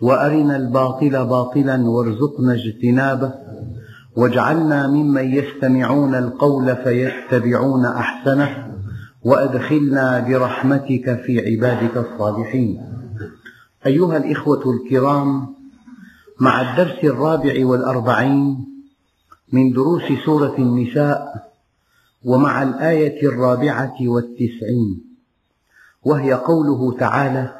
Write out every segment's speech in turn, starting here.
وأرنا الباطل باطلا وارزقنا اجتنابه واجعلنا ممن يستمعون القول فيتبعون أحسنه وأدخلنا برحمتك في عبادك الصالحين. أيها الإخوة الكرام مع الدرس الرابع والأربعين من دروس سورة النساء ومع الآية الرابعة والتسعين وهي قوله تعالى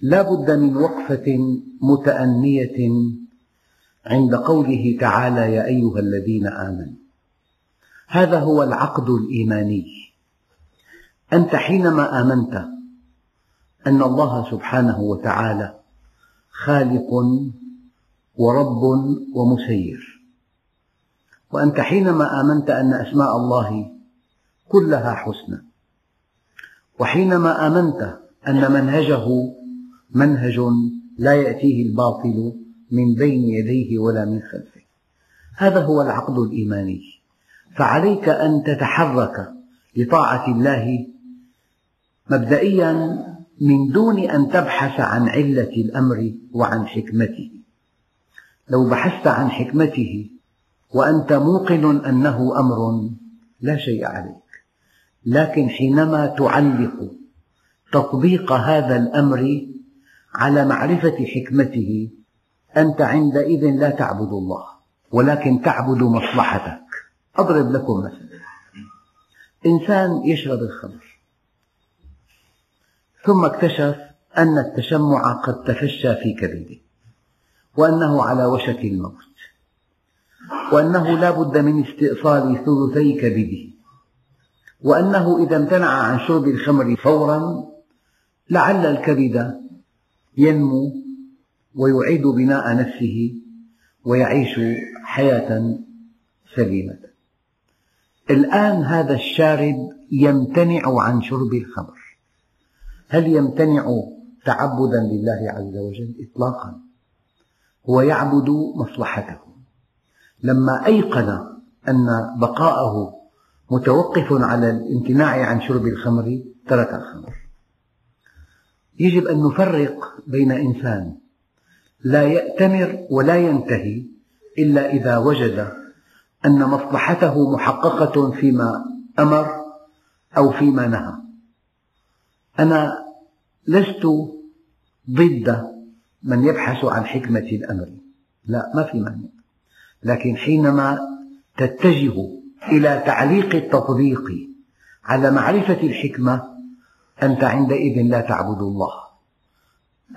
لا بد من وقفة متأنية عند قوله تعالى يا أيها الذين آمنوا. هذا هو العقد الإيماني. أنت حينما آمنت أن الله سبحانه وتعالى خالق ورب ومسير. وأنت حينما آمنت أن أسماء الله كلها حسنى. وحينما آمنت أن منهجه منهج لا يأتيه الباطل من بين يديه ولا من خلفه. هذا هو العقد الإيماني. فعليك أن تتحرك لطاعة الله مبدئيا من دون أن تبحث عن علة الأمر وعن حكمته. لو بحثت عن حكمته وأنت موقن أنه أمر لا شيء عليك. لكن حينما تعلق تطبيق هذا الأمر على معرفة حكمته أنت عندئذ لا تعبد الله ولكن تعبد مصلحتك. أضرب لكم مثلا. إنسان يشرب الخمر. ثم اكتشف أن التشمع قد تفشى في كبده وأنه على وشك الموت وأنه لا بد من استئصال ثلثي كبده وأنه إذا امتنع عن شرب الخمر فورا لعل الكبد ينمو ويعيد بناء نفسه ويعيش حياة سليمة. الآن هذا الشارب يمتنع عن شرب الخمر. هل يمتنع تعبدا لله عز وجل؟ إطلاقا. هو يعبد مصلحته. لما أيقن أن بقاءه متوقف على الامتناع عن شرب الخمر ترك الخمر. يجب أن نفرق بين إنسان لا يأتمر ولا ينتهي إلا إذا وجد أن مصلحته محققة فيما أمر أو فيما نهى. أنا لست ضد من يبحث عن حكمة الأمر. لا ما في مانع. لكن حينما تتجه إلى تعليق التطبيق على معرفة الحكمة أنت عندئذ لا تعبد الله.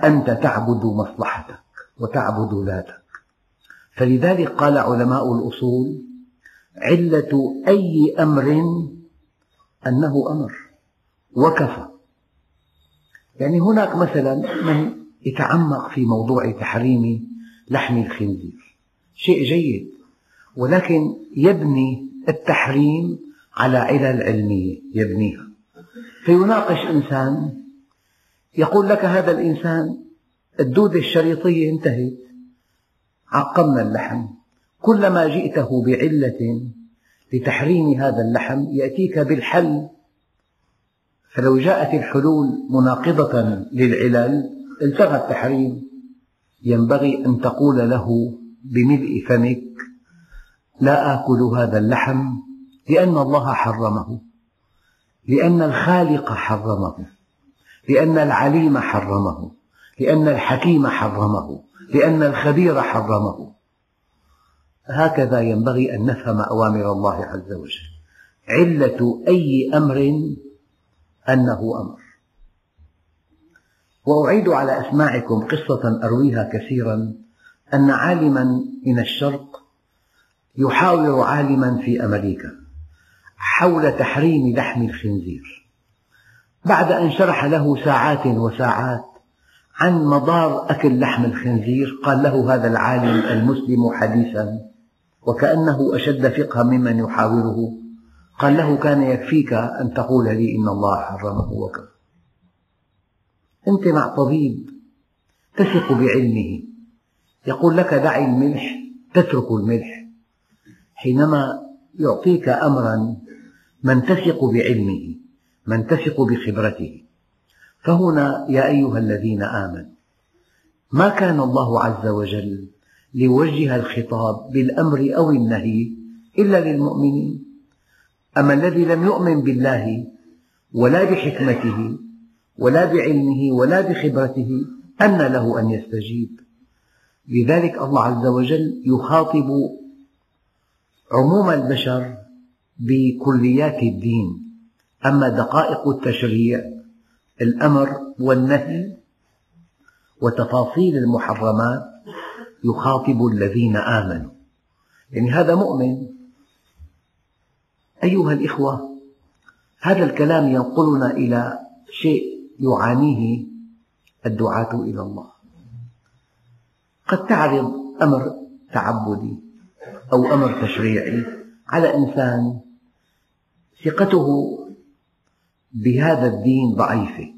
أنت تعبد مصلحتك وتعبد ذاتك. فلذلك قال علماء الأصول علة أي أمر أنه أمر. وكفى. يعني هناك مثلا من يتعمق في موضوع تحريم لحم الخنزير. شيء جيد. ولكن يبني التحريم على علل علمية يبنيها. فيناقش إنسان يقول لك هذا الإنسان الدودة الشريطية انتهت عقمنا اللحم. كلما جئته بعلة لتحريم هذا اللحم يأتيك بالحل. فلو جاءت الحلول مناقضة للعلل التغى التحريم. ينبغي أن تقول له بملء فمك لا آكل هذا اللحم لأن الله حرمه. لأن الخالق حرمه لأن العليم حرمه لأن الحكيم حرمه لأن الخبير حرمه. هكذا ينبغي أن نفهم أوامر الله عز وجل. علة أي أمر أنه أمر. وأعيد على أسماعكم قصة أرويها كثيرا أن عالما من الشرق يحاور عالما في أمريكا. حول تحريم لحم الخنزير. بعد أن شرح له ساعات وساعات عن مضار أكل لحم الخنزير قال له هذا العالم المسلم حديثا وكأنه أشد فقها ممن يحاوره. قال له كان يكفيك أن تقول لي إن الله حرمه وكذا أنت مع طبيب تثق بعلمه. يقول لك دع الملح تترك الملح. حينما يعطيك أمرا من تثق بعلمه من تثق بخبرته. فهنا يا أيها الذين آمنوا ما كان الله عز وجل ليوجه الخطاب بالأمر أو النهي إلا للمؤمنين؟ أما الذي لم يؤمن بالله ولا بحكمته ولا بعلمه ولا بخبرته أن له أن يستجيب؟ لذلك الله عز وجل يخاطب عموم البشر بكليات الدين. أما دقائق التشريع الأمر والنهي وتفاصيل المحرمات يخاطب الذين آمنوا. يعني هذا مؤمن. أيها الإخوة هذا الكلام ينقلنا إلى شيء يعانيه الدعاة إلى الله. قد تعرض أمر تعبدي أو أمر تشريعي على إنسان ثقته بهذا الدين ضعيفة.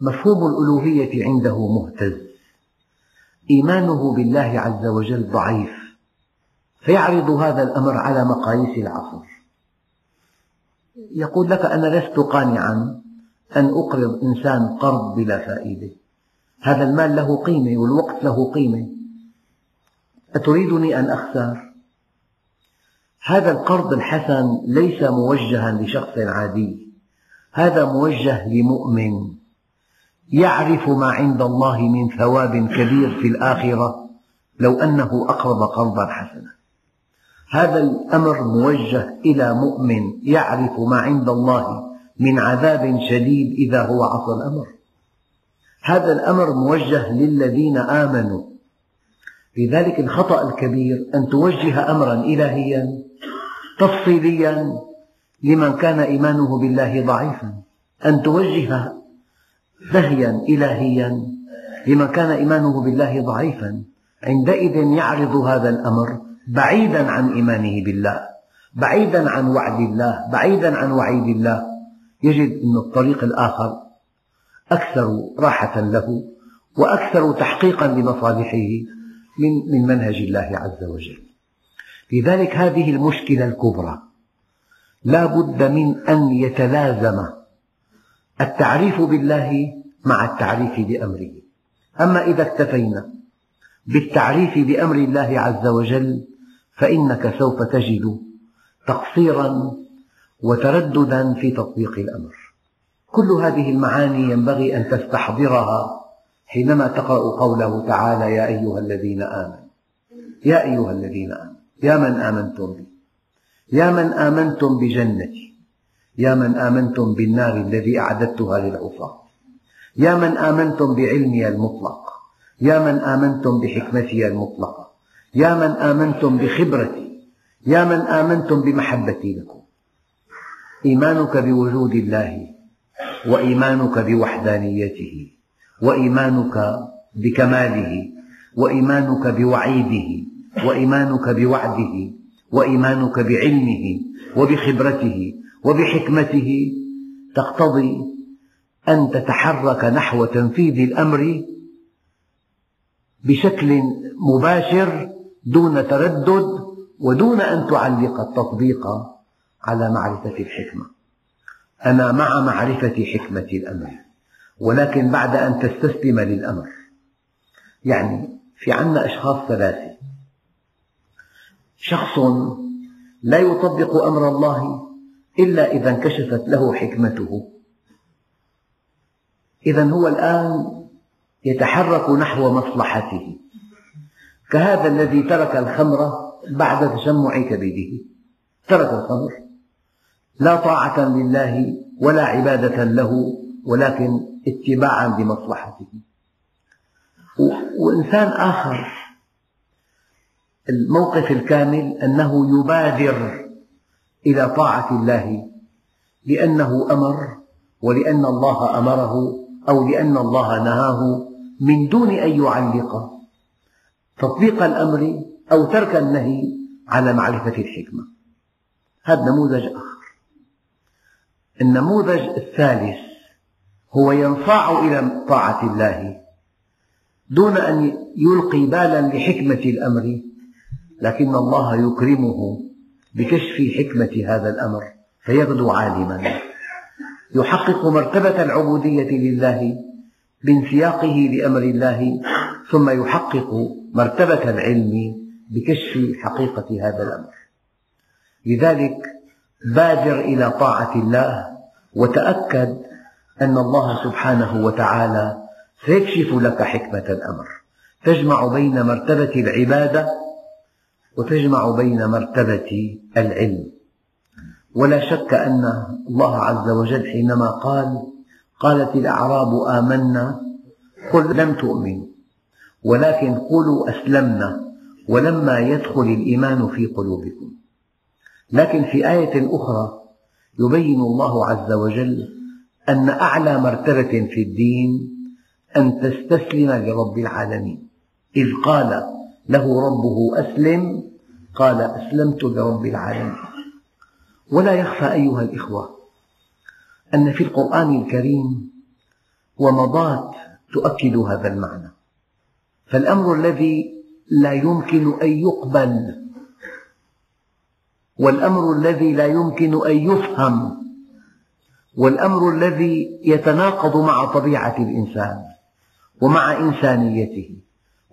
مفهوم الألوهية عنده مهتز. إيمانه بالله عز وجل ضعيف. فيعرض هذا الأمر على مقاييس العصر. يقول لك أنا لست قانعا أن أقرض إنسان قرض بلا فائدة. هذا المال له قيمة والوقت له قيمة. أتريدني أن أخسر؟ هذا القرض الحسن ليس موجها لشخص عادي. هذا موجه لمؤمن يعرف ما عند الله من ثواب كبير في الآخرة لو أنه أقرض قرضا حسنا. هذا الأمر موجه إلى مؤمن يعرف ما عند الله من عذاب شديد إذا هو عصى الأمر. هذا الأمر موجه للذين آمنوا. لذلك الخطأ الكبير أن توجه أمرا إلهيا تفصيليا لمن كان إيمانه بالله ضعيفا. أن توجه نهيا إلهيا لمن كان إيمانه بالله ضعيفا. عندئذ يعرض هذا الأمر بعيدا عن إيمانه بالله بعيدا عن وعد الله بعيدا عن وعيد الله. يجد أن الطريق الآخر أكثر راحة له وأكثر تحقيقا لمصالحه من من منهج الله عز وجل. لذلك هذه المشكلة الكبرى. لا بد من أن يتلازم التعريف بالله مع التعريف بأمره. أما إذا اكتفينا بالتعريف بأمر الله عز وجل فإنك سوف تجد تقصيرا وترددا في تطبيق الأمر. كل هذه المعاني ينبغي أن تستحضرها حينما تقرأ قوله تعالى يا أيها الذين آمنوا يا أيها الذين آمنوا. يا من آمنتم بي. يا من آمنتم بجنتي. يا من آمنتم بالنار الذي أعددتها للعصاة يا من آمنتم بعلمي المطلق. يا من آمنتم بحكمتي المطلقة. يا من آمنتم بخبرتي. يا من آمنتم بمحبتي لكم. إيمانك بوجود الله وإيمانك بوحدانيته وإيمانك بكماله وإيمانك بوعيده وإيمانك بوعده وإيمانك بعلمه وبخبرته وبحكمته تقتضي أن تتحرك نحو تنفيذ الأمر بشكل مباشر دون تردد ودون أن تعلق التطبيق على معرفة الحكمة. أنا مع معرفة حكمة الأمر ولكن بعد أن تستسلم للأمر. يعني في عنا أشخاص ثلاثة. شخص لا يطبق أمر الله إلا إذا انكشفت له حكمته. إذا هو الآن يتحرك نحو مصلحته. كهذا الذي ترك الخمر بعد تشمع كبده ترك الخمر. لا طاعة لله ولا عبادة له ولكن اتباعا لمصلحته. وإنسان آخر الموقف الكامل أنه يبادر إلى طاعة الله لأنه أمر ولأن الله أمره أو لأن الله نهاه من دون أن يعلق تطبيق الأمر أو ترك النهي على معرفة الحكمة. هذا نموذج آخر. النموذج الثالث هو ينصاع إلى طاعة الله دون أن يلقي بالا لحكمة الأمر لكن الله يكرمه بكشف حكمة هذا الأمر فيغدو عالما. يحقق مرتبة العبودية لله بانسياقه لأمر الله ثم يحقق مرتبة العلم بكشف حقيقة هذا الأمر. لذلك بادر إلى طاعة الله وتأكد أن الله سبحانه وتعالى سيكشف لك حكمة الأمر. تجمع بين مرتبة العبادة وتجمع بين مرتبة العلم. ولا شك أن الله عز وجل حينما قال قالت الأعراب آمنا قل لم تؤمنوا ولكن قولوا أسلمنا ولما يدخل الإيمان في قلوبكم. لكن في آية أخرى يبين الله عز وجل أن أعلى مرتبة في الدين أن تستسلم لرب العالمين. إذ قال له ربه أسلم. قال أسلمت لرب العالمين. ولا يخفى أيها الإخوة أن في القرآن الكريم ومضات تؤكد هذا المعنى. فالأمر الذي لا يمكن أن يقبل والأمر الذي لا يمكن أن يفهم والأمر الذي يتناقض مع طبيعة الإنسان ومع إنسانيته.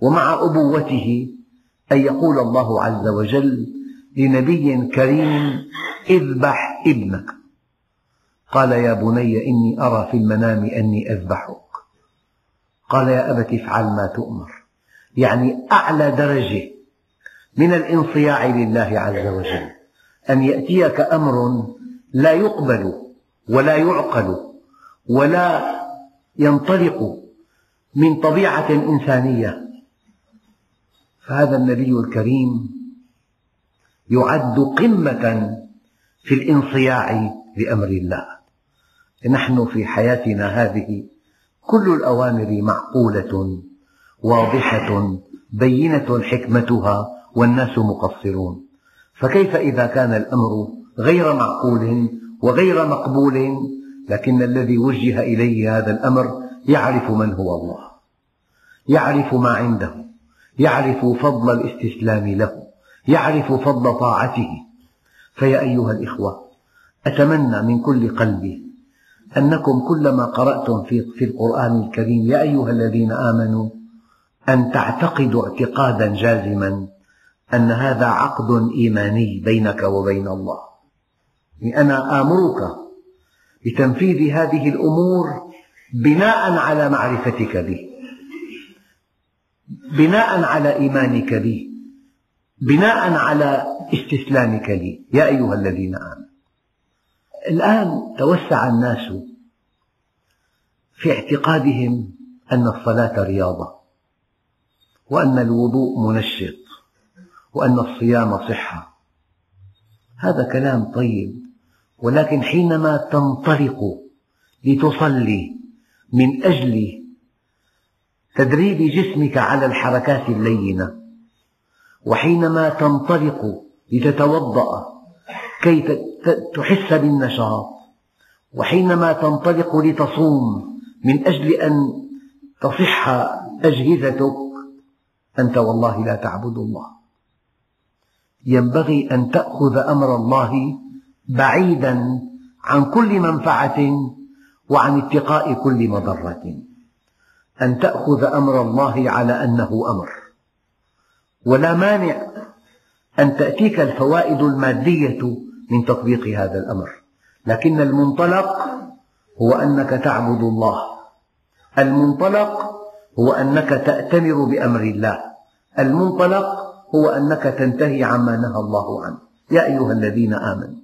ومع أبوته أن يقول الله عز وجل لنبي كريم اذبح ابنك. قال يا بني إني أرى في المنام أني أذبحك. قال يا أبت افعل ما تؤمر. يعني أعلى درجة من الانصياع لله عز وجل. أن يأتيك أمر لا يقبل ولا يعقل ولا ينطلق من طبيعة إنسانية. فهذا النبي الكريم يعد قمة في الانصياع لأمر الله. نحن في حياتنا هذه كل الأوامر معقولة واضحة بينة حكمتها والناس مقصرون. فكيف إذا كان الأمر غير معقول وغير مقبول؟ لكن الذي وجه إليه هذا الأمر يعرف من هو الله يعرف ما عنده. يعرف فضل الاستسلام له يعرف فضل طاعته. فيا أيها الإخوة أتمنى من كل قلبي أنكم كلما قرأتم في القرآن الكريم يا أيها الذين آمنوا أن تعتقدوا اعتقادا جازما أن هذا عقد إيماني بينك وبين الله. يعني أنا آمرك بتنفيذ هذه الأمور بناء على معرفتك به. بناء على إيمانك بي بناء على استسلامك لي. يا أيها الذين آمنوا. الآن توسع الناس في اعتقادهم أن الصلاة رياضة وأن الوضوء منشط وأن الصيام صحة. هذا كلام طيب ولكن حينما تنطلق لتصلي من أجل تدريب جسمك على الحركات اللينة. وحينما تنطلق لتتوضأ كي تحس بالنشاط. وحينما تنطلق لتصوم من أجل أن تصح أجهزتك أنت والله لا تعبد الله. ينبغي أن تأخذ أمر الله بعيدا عن كل منفعة وعن اتقاء كل مضرة. أن تأخذ أمر الله على أنه أمر. ولا مانع أن تأتيك الفوائد المادية من تطبيق هذا الأمر. لكن المنطلق هو أنك تعبد الله. المنطلق هو أنك تأتمر بأمر الله. المنطلق هو أنك تنتهي عما نهى الله عنه. يا أيها الذين آمنوا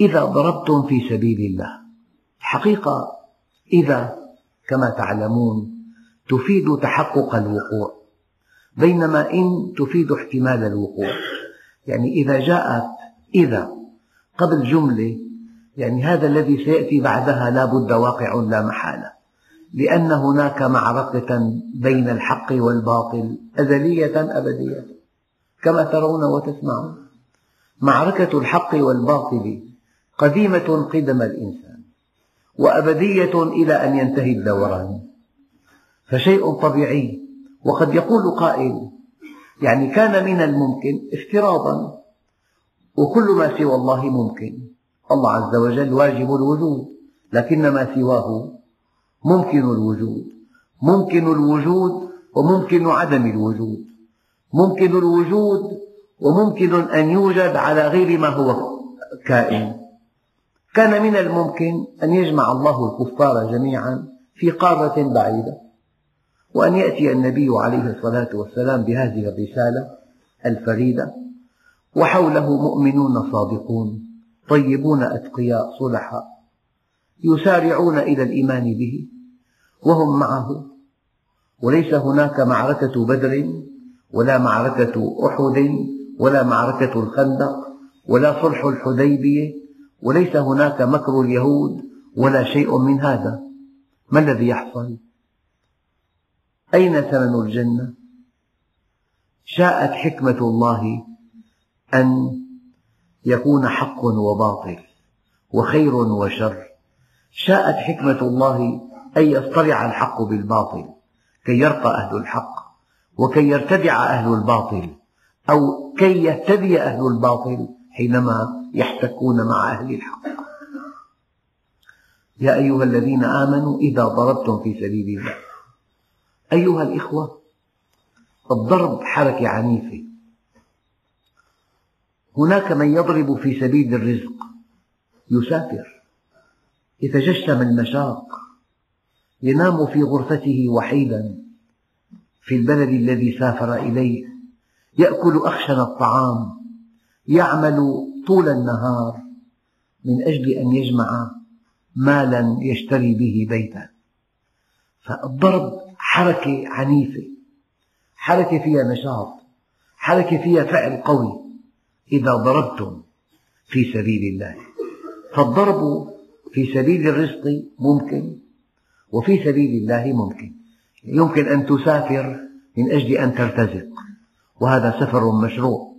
إذا ضربتم في سبيل الله حقيقة إذا كما تعلمون تفيد تحقق الوقوع بينما إن تفيد احتمال الوقوع. يعني إذا جاءت إذا قبل جملة يعني هذا الذي سيأتي بعدها لا بد واقع لا محالة لأن هناك معركة بين الحق والباطل أزلية أبدية كما ترون وتسمعون. معركة الحق والباطل قديمة قدم الإنسان. وأبدية إلى أن ينتهي الدوران. فشيء طبيعي وقد يقول قائل يعني كان من الممكن افتراضا وكل ما سوى الله ممكن. الله عز وجل واجب الوجود لكن ما سواه ممكن الوجود. ممكن الوجود وممكن عدم الوجود. ممكن الوجود وممكن أن يوجد على غير ما هو كائن. كان من الممكن أن يجمع الله الكفار جميعا في قارة بعيدة وأن يأتي النبي عليه الصلاة والسلام بهذه الرسالة الفريدة وحوله مؤمنون صادقون طيبون أتقياء صلحاء يسارعون إلى الإيمان به وهم معه. وليس هناك معركة بدر ولا معركة أحد ولا معركة الخندق ولا صلح الحديبية وليس هناك مكر اليهود ولا شيء من هذا ما الذي يحصل؟ أين ثمن الجنة؟ شاءت حكمة الله أن يكون حق وباطل وخير وشر شاءت حكمة الله أن يصطلع الحق بالباطل كي يرقى أهل الحق وكي يرتدع أهل الباطل أو كي يهتدي أهل الباطل حينما يحتكون مع أهل الحق. يا أيها الذين آمنوا إذا ضربتم في سبيل الله. أيها الإخوة الضرب حركة عنيفة. هناك من يضرب في سبيل الرزق يسافر يتجشم المشاق ينام في غرفته وحيدا في البلد الذي سافر إليه يأكل أخشن الطعام. يعمل طول النهار من أجل أن يجمع مالا يشتري به بيتا. فالضرب حركة عنيفة حركة فيها نشاط حركة فيها فعل قوي إذا ضربتم في سبيل الله. فالضرب في سبيل الرزق ممكن وفي سبيل الله ممكن. يمكن أن تسافر من أجل أن ترتزق وهذا سفر مشروع.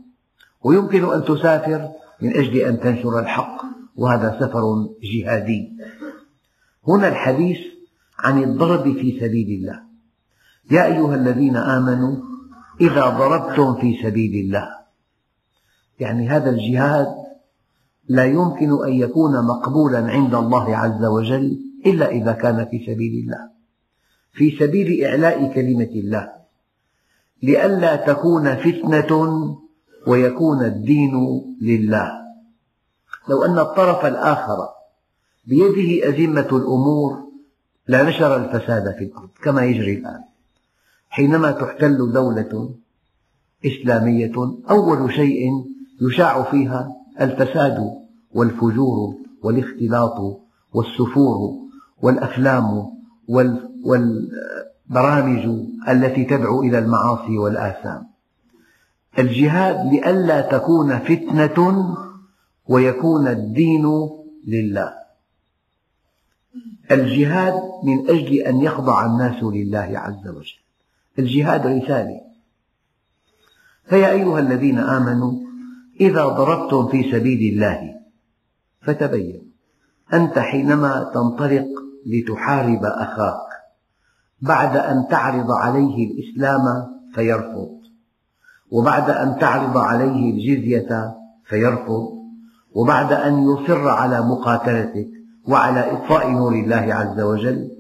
ويمكن أن تسافر من أجل أن تنشر الحق وهذا سفر جهادي. هنا الحديث عن الضرب في سبيل الله. يا أيها الذين آمنوا إذا ضربتم في سبيل الله. يعني هذا الجهاد لا يمكن أن يكون مقبولا عند الله عز وجل إلا إذا كان في سبيل الله. في سبيل إعلاء كلمة الله. لئلا تكون فتنة ويكون الدين لله. لو أن الطرف الآخر بيده أزمة الأمور لنشر الفساد في الأرض كما يجري الآن. حينما تحتل دولة إسلامية أول شيء يشاع فيها الفساد والفجور والاختلاط والسفور والأفلام والبرامج التي تدعو إلى المعاصي والآثام. الجهاد لئلا تكون فتنة ويكون الدين لله. الجهاد من أجل أن يخضع الناس لله عز وجل. الجهاد رسالة. فيا أيها الذين آمنوا إذا ضربتم في سبيل الله فتبينوا أنت حينما تنطلق لتحارب أخاك بعد أن تعرض عليه الإسلام فيرفض. وبعد أن تعرض عليه الجزية فيرفض وبعد أن يصر على مقاتلتك وعلى إطفاء نور الله عز وجل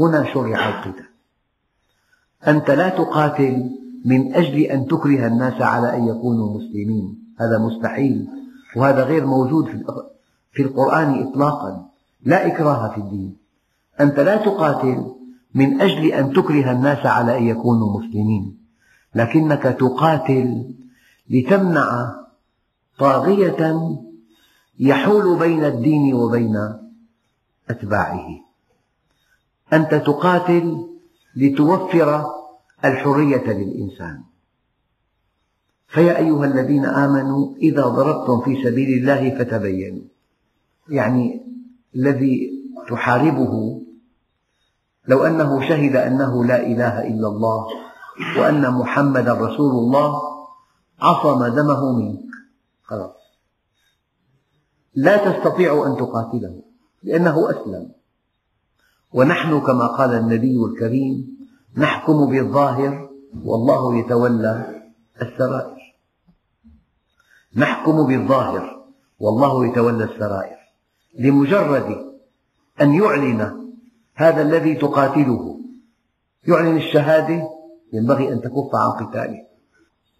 هنا شرع القتال. أنت لا تقاتل من أجل أن تكره الناس على أن يكونوا مسلمين. هذا مستحيل وهذا غير موجود في القرآن إطلاقا. لا إكراه في الدين. أنت لا تقاتل من أجل أن تكره الناس على أن يكونوا مسلمين. لكنك تقاتل لتمنع طاغية يحول بين الدين وبين أتباعه. أنت تقاتل لتوفر الحرية للإنسان. فيا أيها الذين آمنوا إذا ضربتم في سبيل الله فتبينوا. يعني الذي تحاربه لو أنه شهد أنه لا إله إلا الله وأن محمدا رسول الله عصم دمه منك. خلاص. لا تستطيع أن تقاتله لأنه أسلم. ونحن كما قال النبي الكريم نحكم بالظاهر والله يتولى السرائر. نحكم بالظاهر والله يتولى السرائر. لمجرد أن يعلن هذا الذي تقاتله يعلن الشهادة ينبغي أن تكف عن قتاله.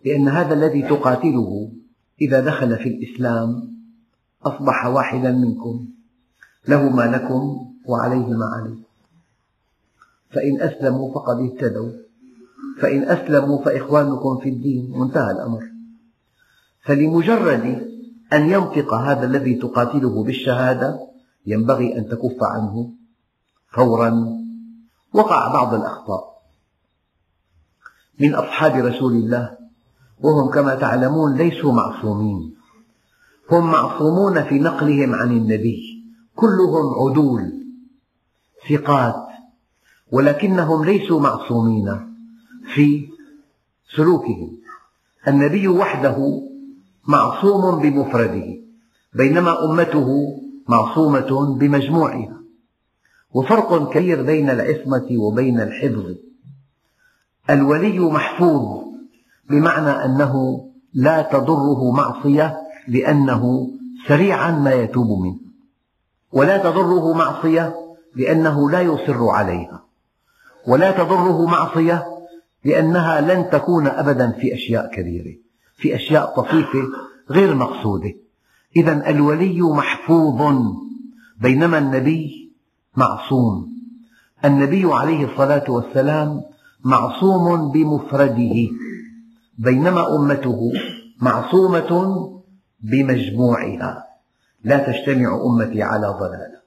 لأن هذا الذي تقاتله إذا دخل في الإسلام أصبح واحدا منكم له ما لكم وعليه ما عليكم. فإن أسلموا فقد اهتدوا فإن أسلموا فإخوانكم في الدين وانتهى الأمر. فلمجرد أن ينطق هذا الذي تقاتله بالشهادة ينبغي أن تكف عنه فورا. وقع بعض الأخطاء. من أصحاب رسول الله وهم كما تعلمون ليسوا معصومين. هم معصومون في نقلهم عن النبي كلهم عدول ثقات ولكنهم ليسوا معصومين في سلوكهم. النبي وحده معصوم بمفرده بينما أمته معصومة بمجموعها. وفرق كبير بين العصمة وبين الحفظ. الولي محفوظ بمعنى أنه لا تضره معصية لأنه سريعا ما يتوب منه. ولا تضره معصية لأنه لا يصر عليها. ولا تضره معصية لأنها لن تكون أبدا في أشياء كبيرة في أشياء طفيفة غير مقصودة. إذا الولي محفوظ بينما النبي معصوم. النبي عليه الصلاة والسلام معصوم بمفرده. بينما أمته معصومة بمجموعها. لا تجتمع أمتي على ضلالة.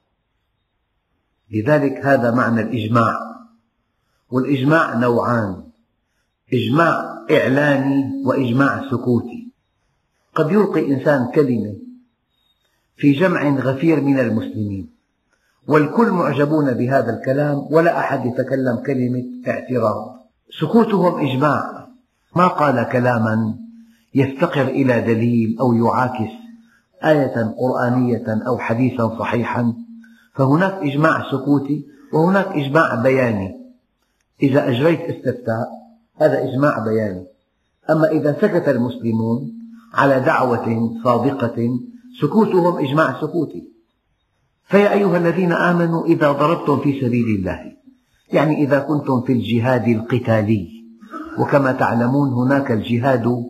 لذلك هذا معنى الإجماع. والإجماع نوعان. إجماع إعلاني وإجماع سكوتي. قد يلقي إنسان كلمة في جمع غفير من المسلمين. والكل معجبون بهذا الكلام ولا أحد يتكلم كلمة اعتراض. سكوتهم إجماع. ما قال كلاما يفتقر إلى دليل أو يعاكس آية قرآنية أو حديثا صحيحا. فهناك إجماع سكوتي وهناك إجماع بياني. إذا أجريت استفتاء هذا إجماع بياني. أما إذا سكت المسلمون على دعوة صادقة سكوتهم إجماع سكوتي. فيا أيها الذين آمنوا إذا ضربتم في سبيل الله يعني إذا كنتم في الجهاد القتالي. وكما تعلمون هناك الجهاد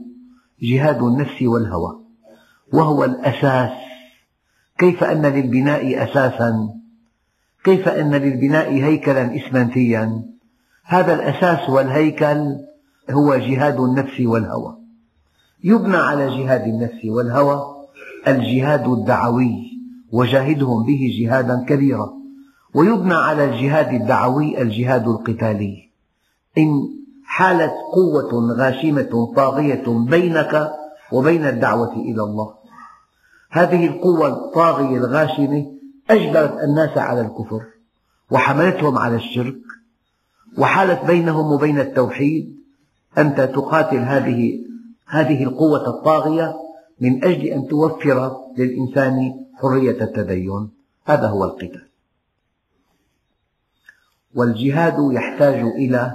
جهاد النفس والهوى وهو الأساس. كيف أن للبناء أساسا؟ كيف أن للبناء هيكلا إسمنتيا؟ هذا الأساس والهيكل هو جهاد النفس والهوى. يبنى على جهاد النفس والهوى الجهاد الدعوي. وجاهدهم به جهادا كبيرا. ويبنى على الجهاد الدعوي الجهاد القتالي. إن حالت قوة غاشمة طاغية بينك وبين الدعوة إلى الله. هذه القوة الطاغية الغاشمة أجبرت الناس على الكفر وحملتهم على الشرك وحالت بينهم وبين التوحيد أنت تقاتل هذه هذه القوة الطاغية من أجل أن توفر للإنسان حرية التدين هذا هو القتال. والجهاد يحتاج إلى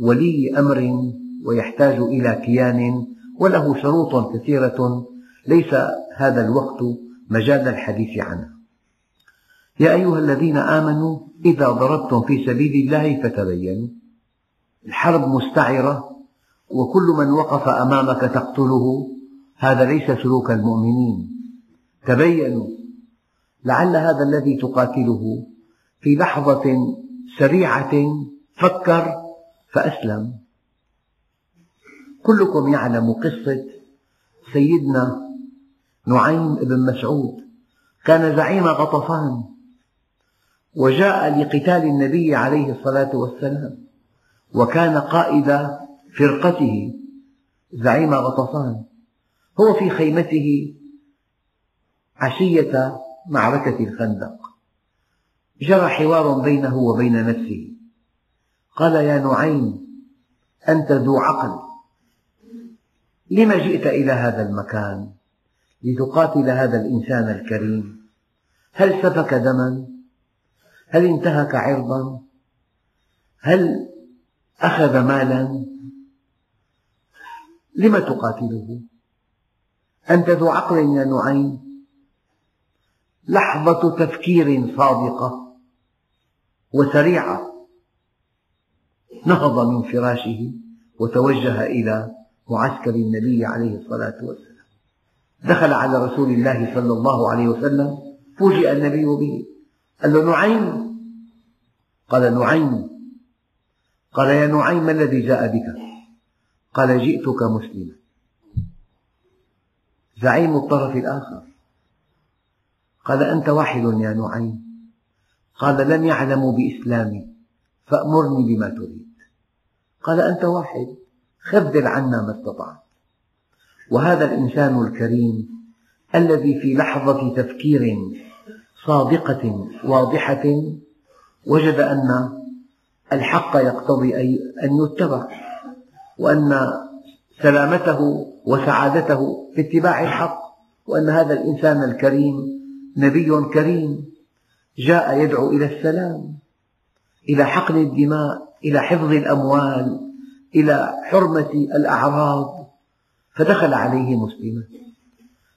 ولي أمر ويحتاج إلى كيان وله شروط كثيرة ليس هذا الوقت مجال الحديث عنها. يا أيها الذين آمنوا إذا ضربتم في سبيل الله فتبينوا. الحرب مستعرة وكل من وقف أمامك تقتله هذا ليس سلوك المؤمنين. تبينوا. لعل هذا الذي تقاتله في لحظة سريعة فكر فأسلم. كلكم يعلم قصة سيدنا نعيم بن مسعود. كان زعيم غطفان وجاء لقتال النبي عليه الصلاة والسلام وكان قائد فرقته زعيم غطفان. هو في خيمته عشية معركة الخندق. جرى حوار بينه وبين نفسه. قال يا نعيم أنت ذو عقل. لم جئت إلى هذا المكان لتقاتل هذا الإنسان الكريم؟ هل سفك دما؟ هل انتهك عرضا؟ هل أخذ مالا؟ لم تقاتله؟ أنت ذو عقل يا نعيم؟ لحظة تفكير صادقة وسريعة. نهض من فراشه وتوجه إلى معسكر النبي عليه الصلاة والسلام. دخل على رسول الله صلى الله عليه وسلم فوجئ النبي به. قال له نعيم. قال نعيم. قال يا نعيم ما الذي جاء بك؟ قال جئتك مسلما. زعيم الطرف الآخر. قال أنت واحد يا نعيم. قال لم يعلموا بإسلامي فأمرني بما تريد. قال أنت واحد خذل عنا ما استطعت. وهذا الإنسان الكريم الذي في لحظة تفكير صادقة واضحة وجد أن الحق يقتضي أن يتبع وأن سلامته وسعادته في اتباع الحق وأن هذا الإنسان الكريم نبي كريم. جاء يدعو إلى السلام إلى حقن الدماء إلى حفظ الأموال إلى حرمة الأعراض فدخل عليه مسلما.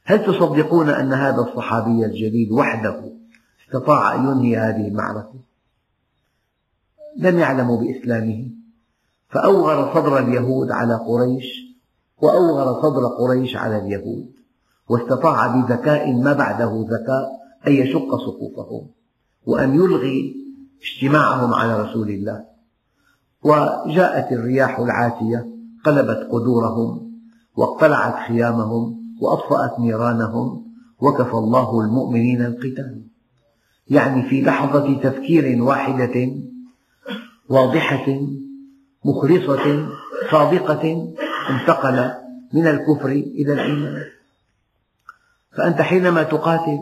هل تصدقون أن هذا الصحابي الجليل وحده استطاع أن ينهي هذه المعركة؟ لم يعلموا بإسلامه. فأوغر صدر اليهود على قريش وأوغر صدر قريش على اليهود. واستطاع بذكاء ما بعده ذكاء أن يشق صفوفهم وأن يلغي اجتماعهم على رسول الله. وجاءت الرياح العاتية قلبت قدورهم واقتلعت خيامهم وأطفأت نيرانهم وكفى الله المؤمنين القتال. يعني في لحظة تفكير واحدة واضحة مخلصة صادقة انتقل من الكفر إلى الإيمان. فأنت حينما تقاتل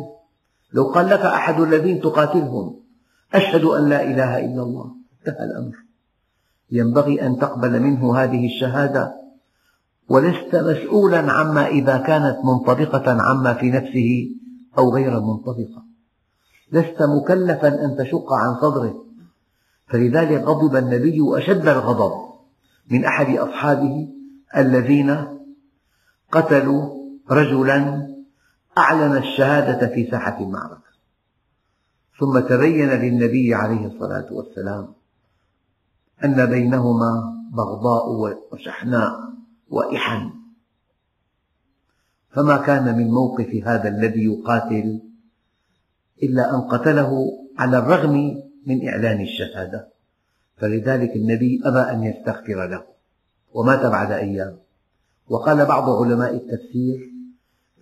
لو قال لك أحد الذين تقاتلهم أشهد أن لا إله إلا الله انتهى الأمر. ينبغي أن تقبل منه هذه الشهادة ولست مسؤولا عما إذا كانت منطبقة عما في نفسه أو غير منطبقة. لست مكلفا أن تشق عن صدره. فلذلك غضب النبي أشد الغضب من أحد أصحابه الذين قتلوا رجلا أعلن الشهادة في ساحة المعركة. ثم تبين للنبي عليه الصلاة والسلام أن بينهما بغضاء وشحناء وإحن. فما كان من موقف هذا الذي يقاتل إلا أن قتله على الرغم من إعلان الشهادة. فلذلك النبي أبى أن يستغفر له ومات بعد أيام. وقال بعض علماء التفسير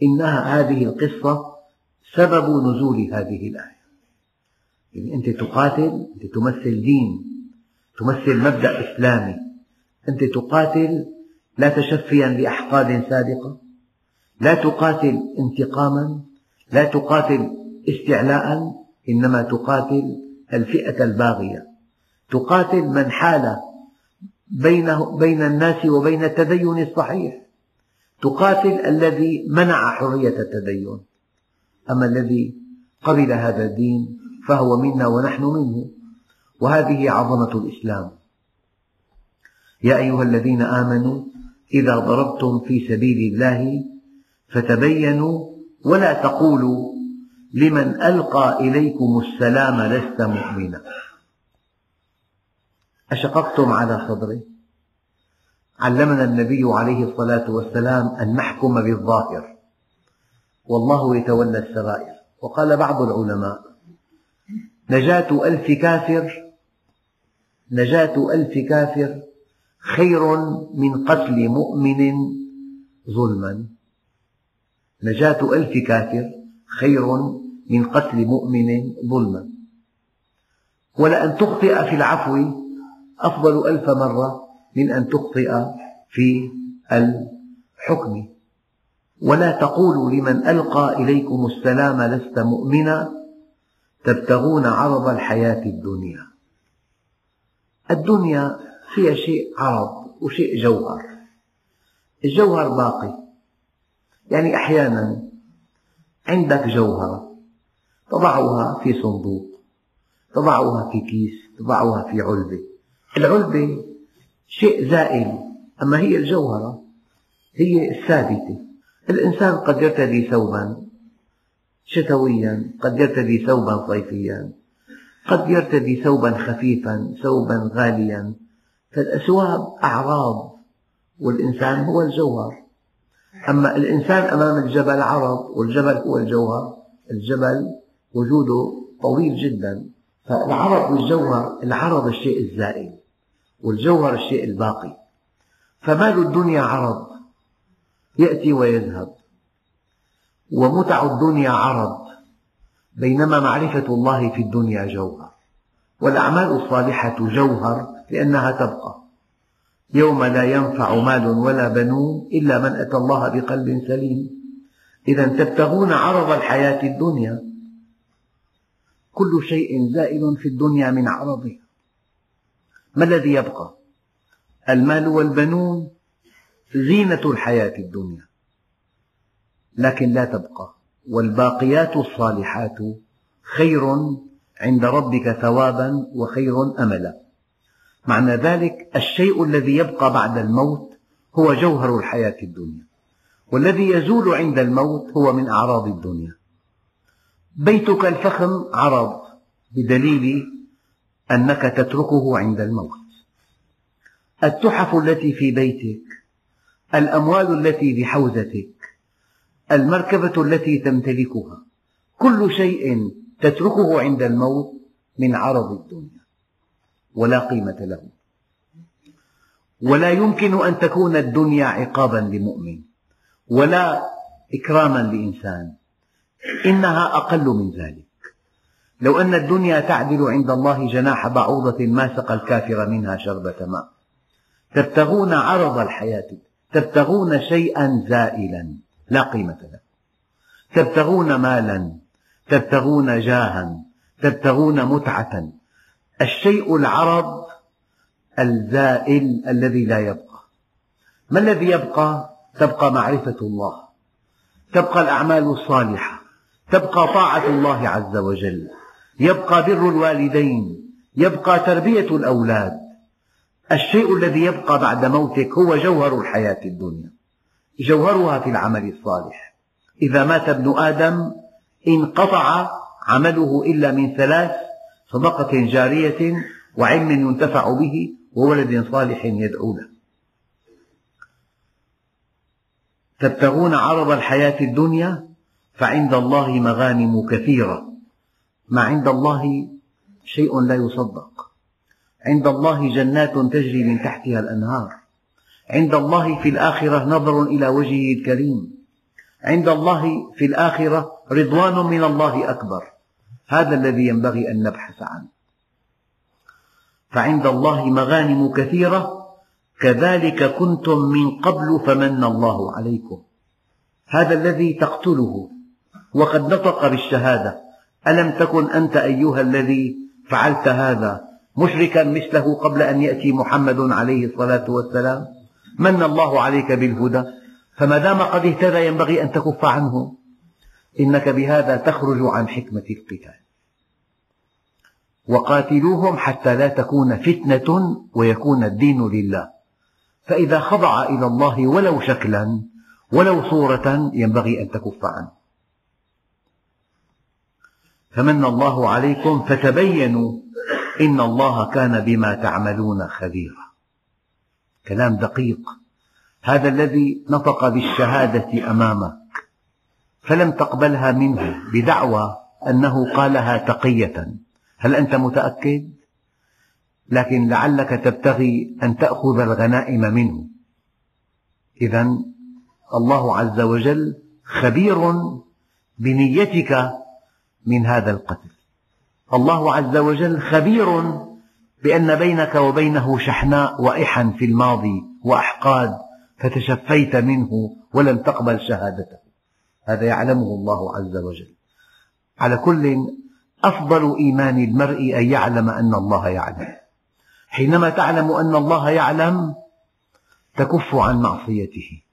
إنها هذه القصة سبب نزول هذه الآية. يعني أنت تقاتل أنت تمثل دين تمثل مبدأ إسلامي. أنت تقاتل لا تشفيا لأحقاد سابقة لا تقاتل انتقاما لا تقاتل استعلاء إنما تقاتل الفئة الباغية. تقاتل من حال بين الناس وبين التدين الصحيح. تقاتل الذي منع حرية التدين. أما الذي قبل هذا الدين فهو منا ونحن منه وهذه عظمة الإسلام. يا أيها الذين آمنوا إذا ضربتم في سبيل الله فتبينوا ولا تقولوا لمن ألقى إليكم السلام لست مؤمنا. أشققتم على صدره علمنا النبي عليه الصلاة والسلام أن نحكم بالظاهر. والله يتولى السرائر. وقال بعض العلماء نجاة ألف كافر نجاة ألف كافر خير من قتل مؤمن ظلما. نجاة ألف كافر خير من قتل مؤمن ظلما. ولأن تخطئ في العفو أفضل ألف مرة من أن تخطئ في الحكم. ولا تقولوا لمن ألقى إليكم السلام لست مؤمنا تبتغون عرض الحياة الدنيا. الدنيا فيها شيء عرض وشيء جوهر. الجوهر باقي. يعني أحيانا عندك جوهرة تضعها في صندوق تضعها في كيس تضعها في علبة. العلبة شيء زائل أما هي الجوهرة هي الثابتة. الإنسان قد يرتدي ثوبا شتويا قد يرتدي ثوبا صيفيا قد يرتدي ثوبا خفيفا ثوبا غاليا. فالأثواب أعراض والإنسان هو الجوهر. أما الإنسان أمام الجبل عرض والجبل هو الجوهر. الجبل وجوده طويل جدا. فالعرض والجوهر العرض الشيء الزائل والجوهر الشيء الباقي. فمال الدنيا عرض. يأتي ويذهب. ومتع الدنيا عرض. بينما معرفة الله في الدنيا جوهر. والأعمال الصالحة جوهر لأنها تبقى. يوم لا ينفع مال ولا بنون إلا من أتى الله بقلب سليم. إذا تبتغون عرض الحياة الدنيا. كل شيء زائل في الدنيا من عرضها ما الذي يبقى؟ المال والبنون زينة الحياة الدنيا. لكن لا تبقى. والباقيات الصالحات خير عند ربك ثوابا وخير أملا. معنى ذلك الشيء الذي يبقى بعد الموت هو جوهر الحياة الدنيا. والذي يزول عند الموت هو من أعراض الدنيا. بيتك الفخم عرض بدليل أنك تتركه عند الموت. التحف التي في بيتك الأموال التي بحوزتك المركبة التي تمتلكها كل شيء تتركه عند الموت من عرض الدنيا. ولا قيمة له. ولا يمكن أن تكون الدنيا عقابا لمؤمن ولا إكراما لإنسان. إنها أقل من ذلك. لو أن الدنيا تعدل عند الله جناح بعوضة ما سقى الكافر منها شربة ماء. تبتغون عرض الحياة تبتغون شيئا زائلا لا قيمة له. تبتغون مالا تبتغون جاها تبتغون متعة. الشيء العرض الزائل الذي لا يبقى. ما الذي يبقى؟ تبقى معرفة الله. تبقى الأعمال الصالحة. تبقى طاعة الله عز وجل. يبقى بر الوالدين يبقى تربية الأولاد. الشيء الذي يبقى بعد موتك هو جوهر الحياة الدنيا جوهرها في العمل الصالح. إذا مات ابن آدم انقطع عمله إلا من ثلاث صدقة جارية وعلم ينتفع به وولد صالح يدعو له. تبتغون عرض الحياة الدنيا فعند الله مغانم كثيرة. ما عند الله شيء لا يصدق. عند الله جنات تجري من تحتها الأنهار. عند الله في الآخرة نظر إلى وجهه الكريم. عند الله في الآخرة رضوان من الله أكبر. هذا الذي ينبغي أن نبحث عنه. فعند الله مغانم كثيرة. كذلك كنتم من قبل فمن الله عليكم. هذا الذي تقتله. وقد نطق بالشهادة. ألم تكن أنت أيها الذي فعلت هذا مشركا مثله قبل أن يأتي محمد عليه الصلاة والسلام؟ من الله عليك بالهدى. فما دام قد اهتدى ينبغي أن تكف عنه. إنك بهذا تخرج عن حكمة القتال. وقاتلوهم حتى لا تكون فتنة ويكون الدين لله. فإذا خضع إلى الله ولو شكلا ولو صورة ينبغي أن تكف عنه. فمن الله عليكم فتبينوا إن الله كان بما تعملون خبيرا. كلام دقيق. هذا الذي نطق بالشهادة أمامك فلم تقبلها منه بدعوى أنه قالها تقية. هل أنت متأكد؟ لكن لعلك تبتغي أن تأخذ الغنائم منه. إذا الله عز وجل خبير بنيتك من هذا القتل. الله عز وجل خبير بأن بينك وبينه شحناء وإحا في الماضي وأحقاد فتشفيت منه ولم تقبل شهادته. هذا يعلمه الله عز وجل. على كل أفضل إيمان المرء أن يعلم أن الله يعلم. حينما تعلم أن الله يعلم تكف عن معصيته.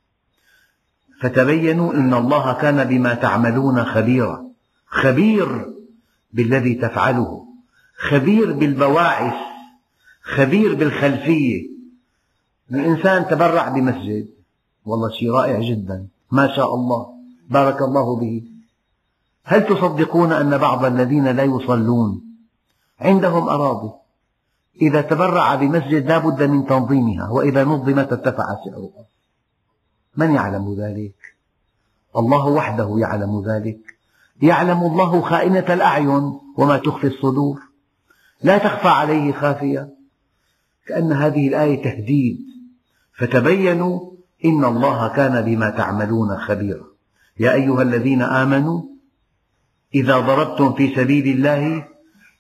فتبينوا إن الله كان بما تعملون خبيرا. خبير بالذي تفعله خبير بالبواعث خبير بالخلفية. الإنسان تبرع بمسجد والله شيء رائع جدا ما شاء الله بارك الله به. هل تصدقون أن بعض الذين لا يصلون عندهم أراضي؟ إذا تبرع بمسجد لا بد من تنظيمها وإذا نظمت ارتفع سعرها. من يعلم ذلك؟ الله وحده يعلم ذلك. يعلم الله خائنة الأعين وما تخفي الصدور. لا تخفى عليه خافية. كأن هذه الآية تهديد. فتبينوا إن الله كان بما تعملون خبيرا. يا أيها الذين آمنوا إذا ضربتم في سبيل الله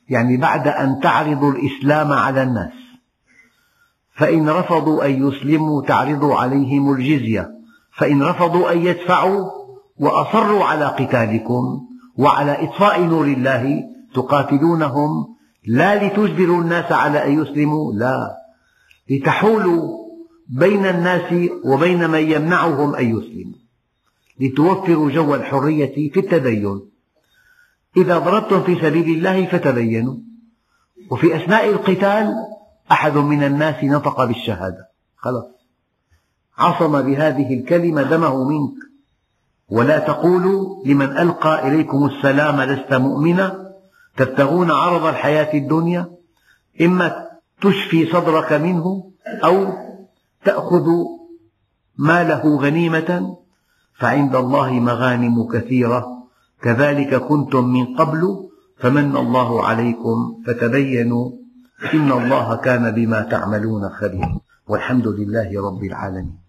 يعني بعد أن تعرضوا الإسلام على الناس فإن رفضوا أن يسلموا تعرضوا عليهم الجزية. فإن رفضوا أن يدفعوا وأصروا على قتالكم وعلى إطفاء نور الله تقاتلونهم. لا لتجبروا الناس على أن يسلموا لا. لتحولوا بين الناس وبين من يمنعهم أن يسلموا. لتوفروا جو الحرية في التدين. إذا ضربتم في سبيل الله فتبينوا. وفي أثناء القتال أحد من الناس نطق بالشهادة. خلاص. عصم بهذه الكلمة دمه منك. ولا تقولوا لمن ألقى إليكم السلام لست مؤمنا؟ تبتغون عرض الحياة الدنيا؟ إما تشفي صدرك منه أو تأخذ ماله غنيمة؟ فعند الله مغانم كثيرة. كذلك كنتم من قبل فمن الله عليكم فتبينوا إن الله كان بما تعملون خبيرا والحمد لله رب العالمين.